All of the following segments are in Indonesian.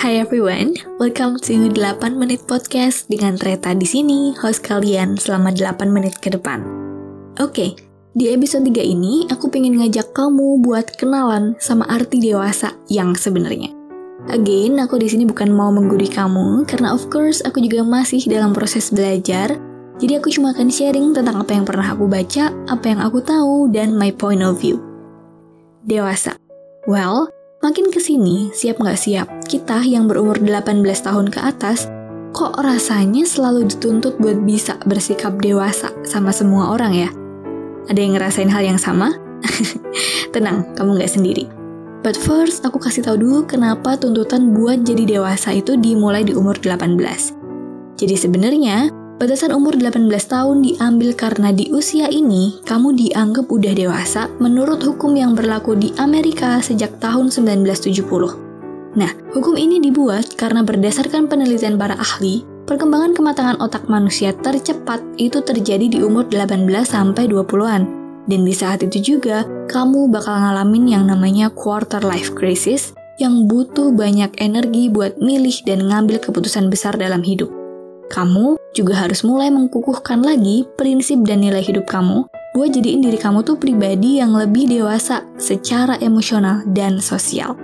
Hai everyone, welcome to 8 Menit Podcast dengan Reta di sini, host kalian selama 8 menit ke depan. Oke, di episode 3 ini aku pengen ngajak kamu buat kenalan sama arti dewasa yang sebenarnya. Again, aku di sini bukan mau menggurui kamu karena of course aku juga masih dalam proses belajar. Jadi aku cuma akan sharing tentang apa yang pernah aku baca, apa yang aku tahu, dan my point of view. Dewasa. Well, Makin ke sini, siap nggak siap, kita yang berumur 18 tahun ke atas, kok rasanya selalu dituntut buat bisa bersikap dewasa sama semua orang ya? Ada yang ngerasain hal yang sama? Tenang, kamu nggak sendiri. But first, aku kasih tahu dulu kenapa tuntutan buat jadi dewasa itu dimulai di umur 18. Jadi sebenarnya, Batasan umur 18 tahun diambil karena di usia ini kamu dianggap udah dewasa menurut hukum yang berlaku di Amerika sejak tahun 1970. Nah, hukum ini dibuat karena berdasarkan penelitian para ahli, perkembangan kematangan otak manusia tercepat itu terjadi di umur 18 sampai 20-an. Dan di saat itu juga, kamu bakal ngalamin yang namanya quarter life crisis yang butuh banyak energi buat milih dan ngambil keputusan besar dalam hidup. Kamu juga harus mulai mengkukuhkan lagi prinsip dan nilai hidup kamu buat jadiin diri kamu tuh pribadi yang lebih dewasa secara emosional dan sosial.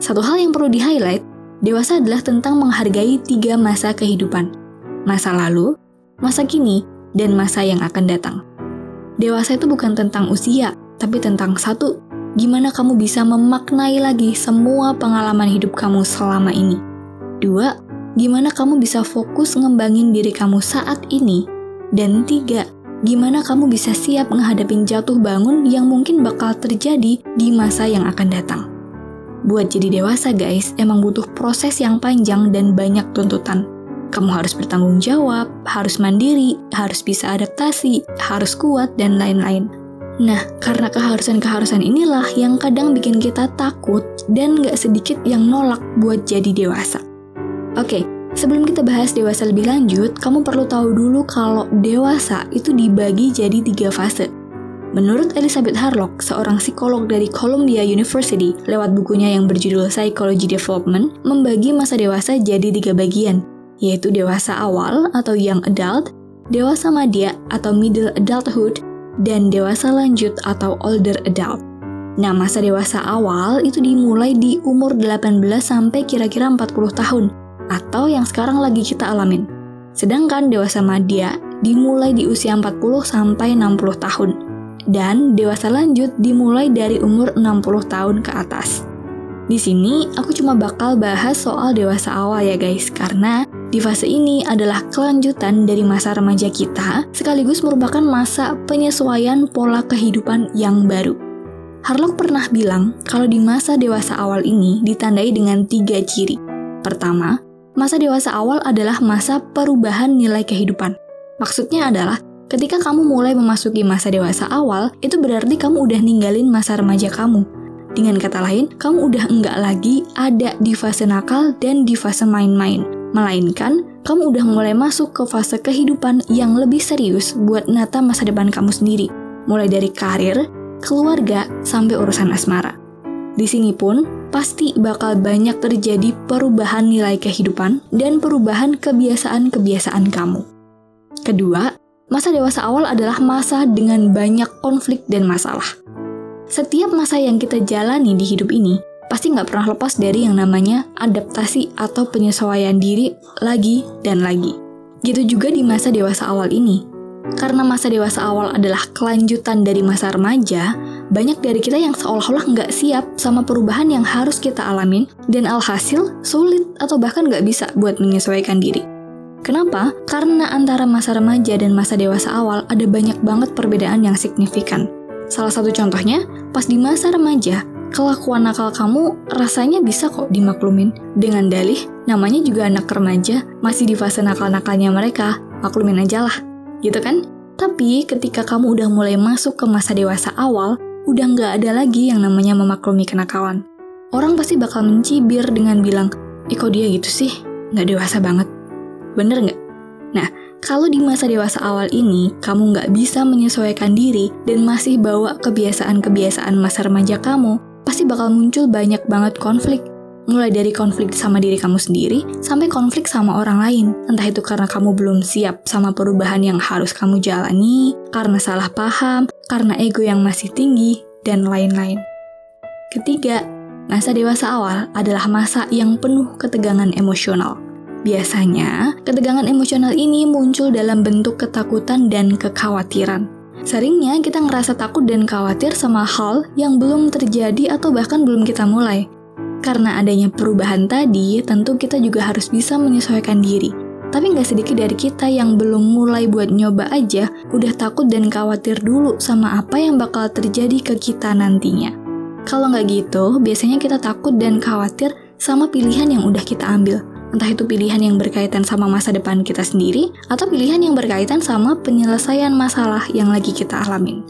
Satu hal yang perlu di-highlight, dewasa adalah tentang menghargai tiga masa kehidupan. Masa lalu, masa kini, dan masa yang akan datang. Dewasa itu bukan tentang usia, tapi tentang satu, gimana kamu bisa memaknai lagi semua pengalaman hidup kamu selama ini. Dua, gimana kamu bisa fokus ngembangin diri kamu saat ini. Dan tiga, gimana kamu bisa siap menghadapi jatuh bangun yang mungkin bakal terjadi di masa yang akan datang. Buat jadi dewasa guys, emang butuh proses yang panjang dan banyak tuntutan. Kamu harus bertanggung jawab, harus mandiri, harus bisa adaptasi, harus kuat, dan lain-lain. Nah, karena keharusan-keharusan inilah yang kadang bikin kita takut dan gak sedikit yang nolak buat jadi dewasa. Oke, sebelum kita bahas dewasa lebih lanjut, kamu perlu tahu dulu kalau dewasa itu dibagi jadi tiga fase. Menurut Elizabeth Harlock, seorang psikolog dari Columbia University, lewat bukunya yang berjudul Psychology Development, membagi masa dewasa jadi tiga bagian, yaitu dewasa awal atau young adult, dewasa madya atau middle adulthood, dan dewasa lanjut atau older adult. Nah, masa dewasa awal itu dimulai di umur 18 sampai kira-kira 40 tahun, atau yang sekarang lagi kita alamin. Sedangkan dewasa madya dimulai di usia 40 sampai 60 tahun dan dewasa lanjut dimulai dari umur 60 tahun ke atas. Di sini aku cuma bakal bahas soal dewasa awal ya guys, karena di fase ini adalah kelanjutan dari masa remaja kita, sekaligus merupakan masa penyesuaian pola kehidupan yang baru. Harlock pernah bilang kalau di masa dewasa awal ini ditandai dengan tiga ciri. Pertama, Masa dewasa awal adalah masa perubahan nilai kehidupan. Maksudnya adalah ketika kamu mulai memasuki masa dewasa awal, itu berarti kamu udah ninggalin masa remaja kamu. Dengan kata lain, kamu udah enggak lagi ada di fase nakal dan di fase main-main. Melainkan, kamu udah mulai masuk ke fase kehidupan yang lebih serius buat nata masa depan kamu sendiri. Mulai dari karir, keluarga, sampai urusan asmara. Di sini pun, pasti bakal banyak terjadi perubahan nilai kehidupan dan perubahan kebiasaan-kebiasaan kamu. Kedua, masa dewasa awal adalah masa dengan banyak konflik dan masalah. Setiap masa yang kita jalani di hidup ini pasti nggak pernah lepas dari yang namanya adaptasi atau penyesuaian diri lagi dan lagi. Gitu juga di masa dewasa awal ini. Karena masa dewasa awal adalah kelanjutan dari masa remaja, banyak dari kita yang seolah-olah nggak siap sama perubahan yang harus kita alamin, dan alhasil sulit atau bahkan nggak bisa buat menyesuaikan diri. Kenapa? Karena antara masa remaja dan masa dewasa awal ada banyak banget perbedaan yang signifikan. Salah satu contohnya, pas di masa remaja, kelakuan nakal kamu rasanya bisa kok dimaklumin. Dengan dalih, namanya juga anak remaja, masih di fase nakal-nakalnya mereka, maklumin aja lah. Gitu kan? Tapi ketika kamu udah mulai masuk ke masa dewasa awal, udah nggak ada lagi yang namanya memaklumi kenakalan. Orang pasti bakal mencibir dengan bilang, Ih kok dia gitu sih? Nggak dewasa banget. Bener nggak? Nah, kalau di masa dewasa awal ini, kamu nggak bisa menyesuaikan diri dan masih bawa kebiasaan-kebiasaan masa remaja kamu, pasti bakal muncul banyak banget konflik. Mulai dari konflik sama diri kamu sendiri sampai konflik sama orang lain. Entah itu karena kamu belum siap sama perubahan yang harus kamu jalani, karena salah paham, karena ego yang masih tinggi, dan lain-lain. Ketiga, masa dewasa awal adalah masa yang penuh ketegangan emosional. Biasanya, ketegangan emosional ini muncul dalam bentuk ketakutan dan kekhawatiran. Seringnya kita ngerasa takut dan khawatir sama hal yang belum terjadi atau bahkan belum kita mulai. Karena adanya perubahan tadi, tentu kita juga harus bisa menyesuaikan diri. Tapi nggak sedikit dari kita yang belum mulai buat nyoba aja, udah takut dan khawatir dulu sama apa yang bakal terjadi ke kita nantinya. Kalau nggak gitu, biasanya kita takut dan khawatir sama pilihan yang udah kita ambil. Entah itu pilihan yang berkaitan sama masa depan kita sendiri, atau pilihan yang berkaitan sama penyelesaian masalah yang lagi kita alamin.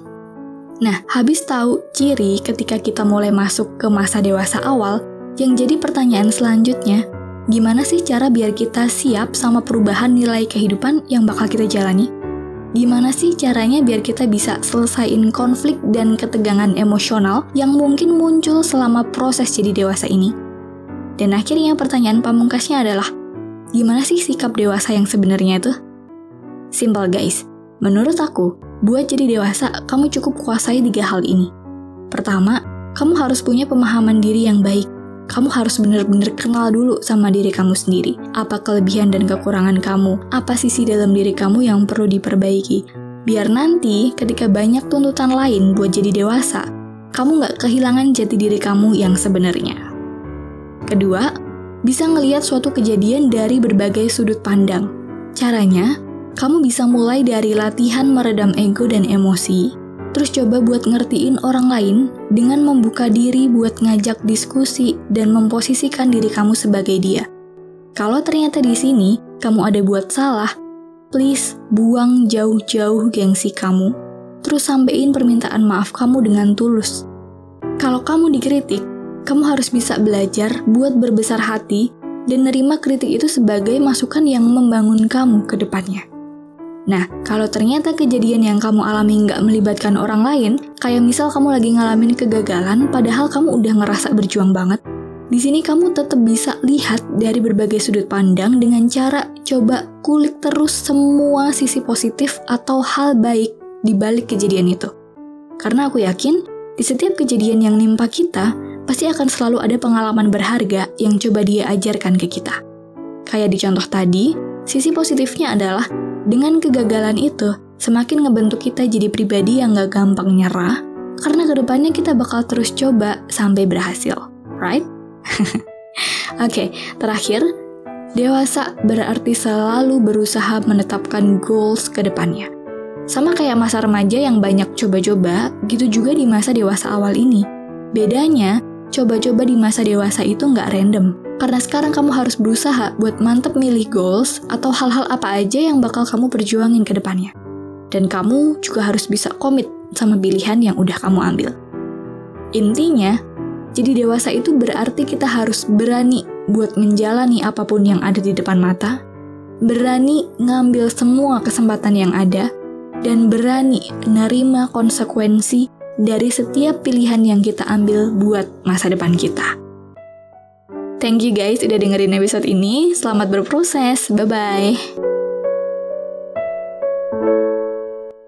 Nah, habis tahu ciri ketika kita mulai masuk ke masa dewasa awal, yang jadi pertanyaan selanjutnya, gimana sih cara biar kita siap sama perubahan nilai kehidupan yang bakal kita jalani? Gimana sih caranya biar kita bisa selesaiin konflik dan ketegangan emosional yang mungkin muncul selama proses jadi dewasa ini? Dan akhirnya pertanyaan pamungkasnya adalah, gimana sih sikap dewasa yang sebenarnya itu? Simple guys, menurut aku, buat jadi dewasa, kamu cukup kuasai tiga hal ini. Pertama, kamu harus punya pemahaman diri yang baik kamu harus benar-benar kenal dulu sama diri kamu sendiri. Apa kelebihan dan kekurangan kamu? Apa sisi dalam diri kamu yang perlu diperbaiki? Biar nanti ketika banyak tuntutan lain buat jadi dewasa, kamu nggak kehilangan jati diri kamu yang sebenarnya. Kedua, bisa ngelihat suatu kejadian dari berbagai sudut pandang. Caranya, kamu bisa mulai dari latihan meredam ego dan emosi, Terus coba buat ngertiin orang lain dengan membuka diri buat ngajak diskusi dan memposisikan diri kamu sebagai dia. Kalau ternyata di sini kamu ada buat salah, please buang jauh-jauh gengsi kamu. Terus sampein permintaan maaf kamu dengan tulus. Kalau kamu dikritik, kamu harus bisa belajar buat berbesar hati dan nerima kritik itu sebagai masukan yang membangun kamu ke depannya. Nah, kalau ternyata kejadian yang kamu alami nggak melibatkan orang lain, kayak misal kamu lagi ngalamin kegagalan, padahal kamu udah ngerasa berjuang banget, di sini kamu tetap bisa lihat dari berbagai sudut pandang dengan cara coba kulik terus semua sisi positif atau hal baik di balik kejadian itu. Karena aku yakin, di setiap kejadian yang nimpa kita, pasti akan selalu ada pengalaman berharga yang coba dia ajarkan ke kita. Kayak di contoh tadi, sisi positifnya adalah dengan kegagalan itu, semakin ngebentuk kita jadi pribadi yang gak gampang nyerah, karena ke depannya kita bakal terus coba sampai berhasil, right? Oke, okay, terakhir, dewasa berarti selalu berusaha menetapkan goals ke depannya. Sama kayak masa remaja yang banyak coba-coba, gitu juga di masa dewasa awal ini. Bedanya, coba-coba di masa dewasa itu nggak random, karena sekarang kamu harus berusaha buat mantep milih goals atau hal-hal apa aja yang bakal kamu perjuangin ke depannya. Dan kamu juga harus bisa komit sama pilihan yang udah kamu ambil. Intinya, jadi dewasa itu berarti kita harus berani buat menjalani apa pun yang ada di depan mata, berani ngambil semua kesempatan yang ada, dan berani nerima konsekuensi dari setiap pilihan yang kita ambil buat masa depan kita. Thank you guys udah dengerin episode ini. Selamat berproses. Bye-bye.